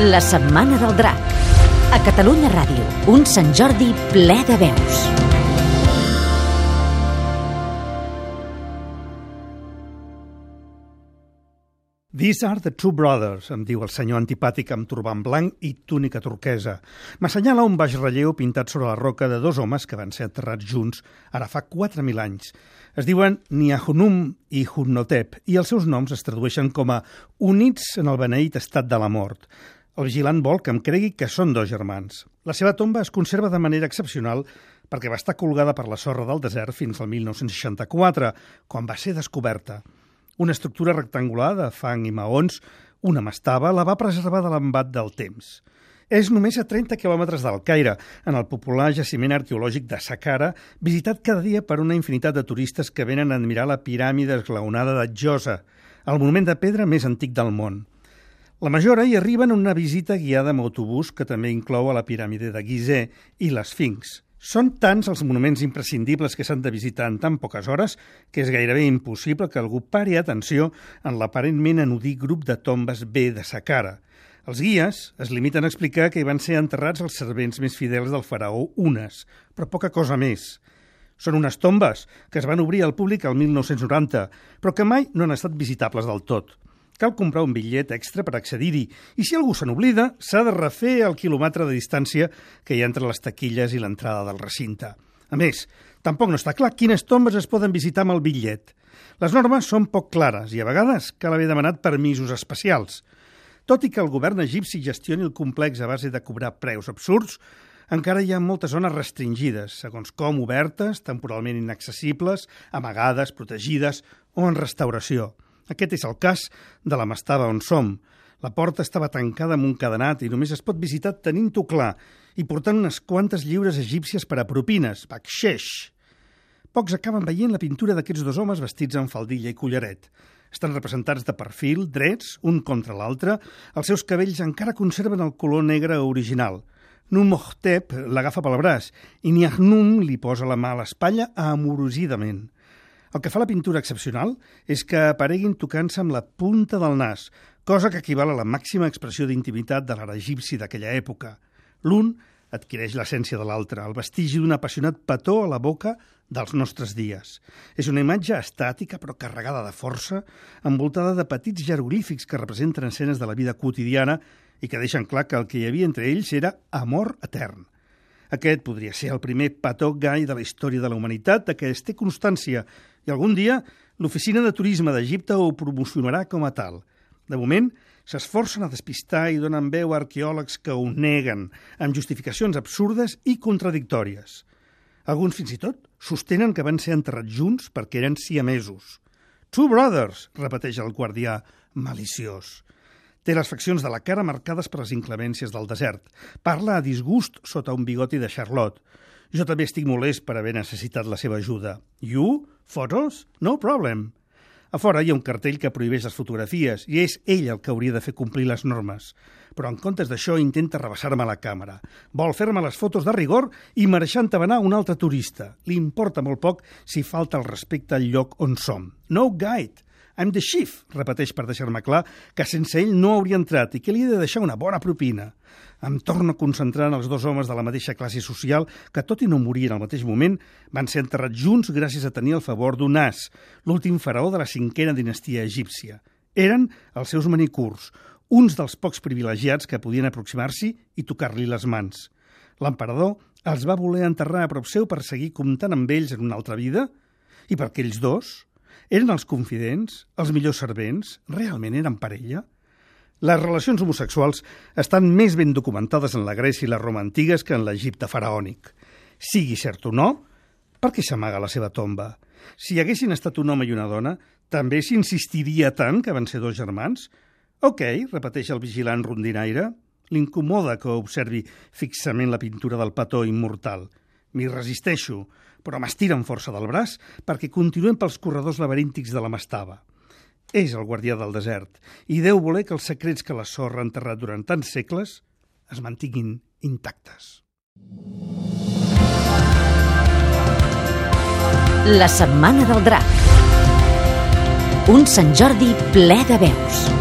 La Setmana del Drac. A Catalunya Ràdio, un Sant Jordi ple de veus. These are the two brothers, em diu el senyor antipàtic amb turbant blanc i túnica turquesa. M'assenyala un baix relleu pintat sobre la roca de dos homes que van ser enterrats junts ara fa 4.000 anys. Es diuen Niahunum i Hunnotep i els seus noms es tradueixen com a units en el beneït estat de la mort. El vigilant vol que em cregui que són dos germans. La seva tomba es conserva de manera excepcional perquè va estar colgada per la sorra del desert fins al 1964, quan va ser descoberta. Una estructura rectangular de fang i maons, una mastaba, la va preservar de l'embat del temps. És només a 30 quilòmetres del Caire, en el popular jaciment arqueològic de Saqqara, visitat cada dia per una infinitat de turistes que venen a admirar la piràmide esglaonada de Djosa, el monument de pedra més antic del món. La majora hi arriba en una visita guiada amb autobús que també inclou a la piràmide de Gizeh i l'Esfinx. Són tants els monuments imprescindibles que s'han de visitar en tan poques hores que és gairebé impossible que algú pari atenció en l'aparentment anudí grup de tombes B de Saqqara. Els guies es limiten a explicar que hi van ser enterrats els servents més fidels del faraó Unes, però poca cosa més. Són unes tombes que es van obrir al públic el 1990, però que mai no han estat visitables del tot. Cal comprar un bitllet extra per accedir-hi i si algú se n'oblida, s'ha de refer el quilòmetre de distància que hi ha entre les taquilles i l'entrada del recinte. A més, tampoc no està clar quines tombes es poden visitar amb el bitllet. Les normes són poc clares i a vegades cal haver demanat permisos especials. Tot i que el govern egipci gestioni el complex a base de cobrar preus absurds, encara hi ha moltes zones restringides, segons com obertes, temporalment inaccessibles, amagades, protegides o en restauració. Aquest és el cas de la Mastava on som. La porta estava tancada amb un cadenat i només es pot visitar tenint-ho clar i portant unes quantes lliures egípcies per a propines, bakshesh. Pocs acaben veient la pintura d'aquests dos homes vestits amb faldilla i collaret. Estan representats de perfil, drets, un contra l'altre. Els seus cabells encara conserven el color negre original. Numohtep l'agafa pel braç i Niahnum li posa la mà a l'espatlla amorosidament. El que fa la pintura excepcional és que apareguin tocant-se amb la punta del nas, cosa que equival a la màxima expressió d'intimitat de l'art egipci d'aquella època. L'un adquireix l'essència de l'altre, el vestigi d'un apassionat petó a la boca dels nostres dies. És una imatge estàtica però carregada de força, envoltada de petits jeroglífics que representen escenes de la vida quotidiana i que deixen clar que el que hi havia entre ells era amor etern. Aquest podria ser el primer petó gai de la història de la humanitat de què es té constància i algun dia l'Oficina de Turisme d'Egipte ho promocionarà com a tal. De moment, s'esforcen a despistar i donen veu a arqueòlegs que ho neguen, amb justificacions absurdes i contradictòries. Alguns fins i tot sostenen que van ser enterrats junts perquè eren siamesos. Two brothers, repeteix el guardià maliciós. Té les faccions de la cara marcades per les inclemències del desert. Parla a disgust sota un bigoti de Charlotte. Jo també estic molest per haver necessitat la seva ajuda. You? Photos? No problem. A fora hi ha un cartell que prohibeix les fotografies i és ell el que hauria de fer complir les normes. Però en comptes d'això intenta rebassar-me la càmera. Vol fer-me les fotos de rigor i marxar entabanar un altre turista. Li importa molt poc si falta el respecte al lloc on som. No guide. I'm the chief, repeteix per deixar-me clar que sense ell no hauria entrat i que li he de deixar una bona propina. Em torno a concentrar en els dos homes de la mateixa classe social que, tot i no morir en el mateix moment, van ser enterrats junts gràcies a tenir el favor d'un as, l'últim faraó de la cinquena dinastia egípcia. Eren els seus manicurs, uns dels pocs privilegiats que podien aproximar-s'hi i tocar-li les mans. L'emperador els va voler enterrar a prop seu per seguir comptant amb ells en una altra vida? I per aquells dos, eren els confidents? Els millors servents? Realment eren parella? Les relacions homosexuals estan més ben documentades en la Grècia i la Roma antigues que en l'Egipte faraònic. Sigui cert o no, per què s'amaga la seva tomba? Si haguessin estat un home i una dona, també s'insistiria tant que van ser dos germans? Ok, repeteix el vigilant rondinaire. L'incomoda que observi fixament la pintura del petó immortal. M'hi resisteixo, però m'estiren força del braç perquè continuem pels corredors laberíntics de la Mastava. És el guardià del desert i deu voler que els secrets que la sorra ha enterrat durant tants segles es mantinguin intactes. La Setmana del Drac. Un Sant Jordi ple de veus.